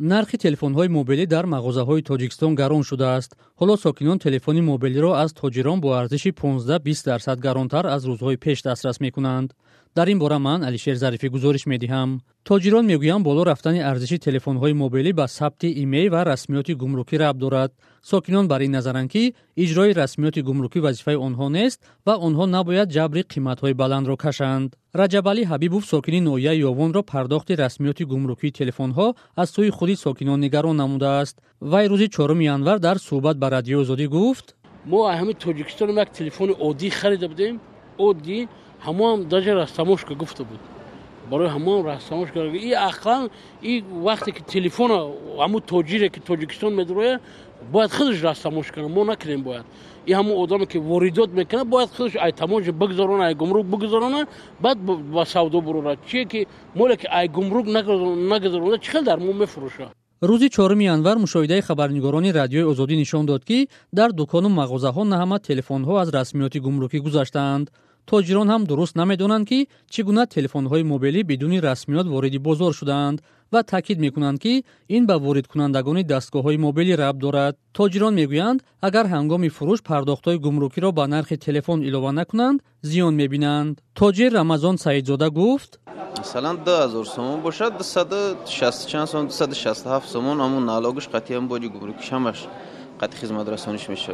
нархи телефонҳои мобилӣ дар мағозаҳои тоҷикистон гарон шудааст ҳоло сокинон телефони мобилиро аз тоҷирон бо арзиши 15-20 дарсад гаронтар аз рӯзҳои пеш дастрас мекунанд дар ин бора ман алишер зарифӣ гузориш медиҳам тоҷирон мегӯянд боло рафтани арзиши телефонҳои мобилӣ ба сабти имей ва расмиёти гумрукӣ рабт дорад сокинон бар ин назаранд ки иҷрои расмиёти гумрукӣ вазифаи онҳо нест ва онҳо набояд ҷабри қиматҳои баландро кашанд раҷабалӣ ҳабибов сокини ноҳияи ёвонро пардохти расмиёти гумрукии телефонҳо аз сӯи худи сокинон нигарон намудааст вай рӯзи чоруми январ дар суҳбат ба радиои озодӣ гуфт мо ҳамин тоҷикистон як телефони оддӣ харида будем оддӣ ҳамуам даже растамошка гуфта буд барои ҳамуам растамошка и ақлан и вақте ки телефона ҳамун тоҷире ки тоҷикистон медурояд бояд худаш растамош кана мо накунем бояд и ҳамун одаме ки воридот мекунад бояд худаш айтамоҷа бигзарона айгумрук бигзарона баъд ба савдо бурорад чие ки моле ки айгумрук нагзарона чӣ қадар мо мефурӯшад рӯзи чоруми январ мушоҳидаи хабарнигорони радиои озодӣ нишон дод ки дар дукону мағозаҳо на ҳама телефонҳо аз расмиёти гумрукӣ гузаштаанд تجاران هم درست نمیدونند که چگونه تلفن های موبیلی بدون رسمیات واردی بزرگ شدند و تاکید میکنند که این به وارد کنندگان دستگاه های موبیلی رب دارد. تاجران میگویند اگر هنگام فروش پرداخت های گمروکی را به نرخ تلفن ایلوه نکنند زیان بینند تاجر رمزان سعیدزاده گفت مثلا ده هزار سومون باشد ده سد شست چند سومون ده شست هفت سومون اما نالاگش قطیه همش میشه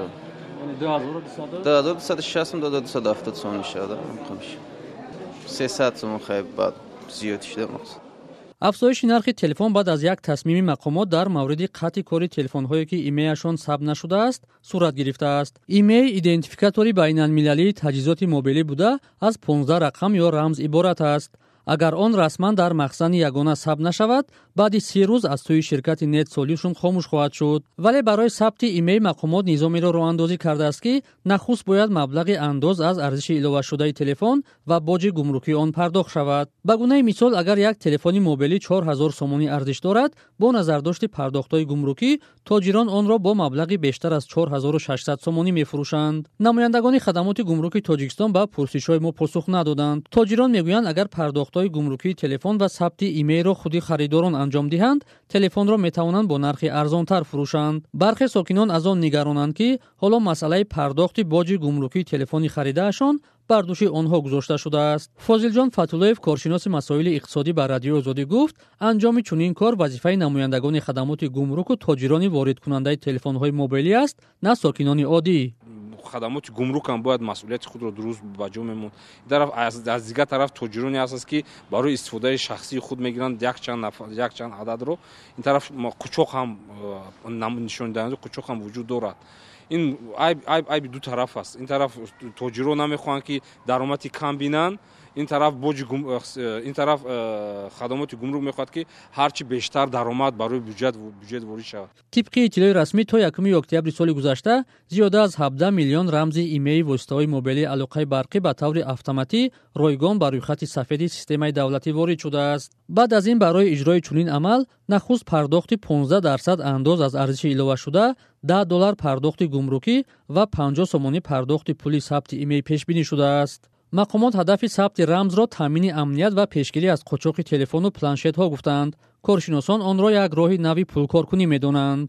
афзоиши нархи телефон баъд аз як тасмими мақомот дар мавриди қатъи кори телефонҳое ки имейашон сабт нашудааст сурат гирифтааст имей идентификатори байналмилалии таҷҳизоти мобилӣ буда аз 15 рақам ё рамз иборат аст агар он расман дар махзани ягона сабт нашавад баъди си рӯз аз сӯи ширкати нетсолиашон хомӯш хоҳад шуд вале барои сабти имей мақомот низомеро роҳандозӣ кардааст ки нахуст бояд маблағи андоз аз арзиши иловашудаи телефон ва боҷи гумрукии он пардохт шавад ба гунаи мисол агар як телефони мобилӣ чор ҳазор сомонӣ арзиш дорад бо назардошти пардохтҳои гумрукӣ тоҷирон онро бо маблағи бештар аз 4600 сомонӣ мефурӯшанд намояндагони хадамоти гумруки тоҷикистон ба пурсишҳои мо посух надоданд тоҷирон мегӯянд агар пардохт сахтҳои гумрукии телефон ва сабти имейлро худи харидорон анҷом диҳанд телефонро метавонанд бо нархи арзонтар фурӯшанд бархе сокинон аз он нигаронанд ки ҳоло масъалаи пардохти боҷи гумрукии телефони харидаашон бар дӯши онҳо гузошта шудааст фозилҷон фатуллоев коршиноси масоили иқтисодӣ ба радиои озодӣ гуфт анҷоми чунин кор вазифаи намояндагони хадамоти гумруку тоҷирони воридкунандаи телефонҳои мобилӣ аст на сокинони оддӣ хадамоти гумрукам бояд масъулияти худро дуруст ба ҷо мемон аз дигар тараф тоҷирони ҳаст ки барои истифодаи шахсии худ мегиранд якчанд ададро ин тараф қучоқ ҳам э, нишондиҳанда қучоқ ҳам вуҷуд дорад ин айби ду тараф аст ин тараф тоҷирон намехоҳанд ки даромади кам бинанд این طرف بوج گم... این طرف خدمات گمرک میخواد که هر چی بیشتر درآمد برای بودجه بودجه وری شود طبق اطلاع رسمی تا 1 اکتبر سال گذشته زیاده از 17 میلیون رمز و وسطای موبایل علاقه برقی به طور автоматی رایگان بر روی خط سفید سیستم دولتی وری شده است بعد از این برای اجرای چنین عمل نخست پرداختی 15 درصد انداز از ارزش ایلاوه شده 10 دلار پرداخت گمرکی و 50 سومانی پرداخت پولی ثبت ایمیل پیش بینی شده است мақомот ҳадафи сабти рамзро таъмини амният ва пешгирӣ аз қочоқи телефону планшетҳо гуфтанд коршиносон онро як роҳи нави пулкоркунӣ медонанд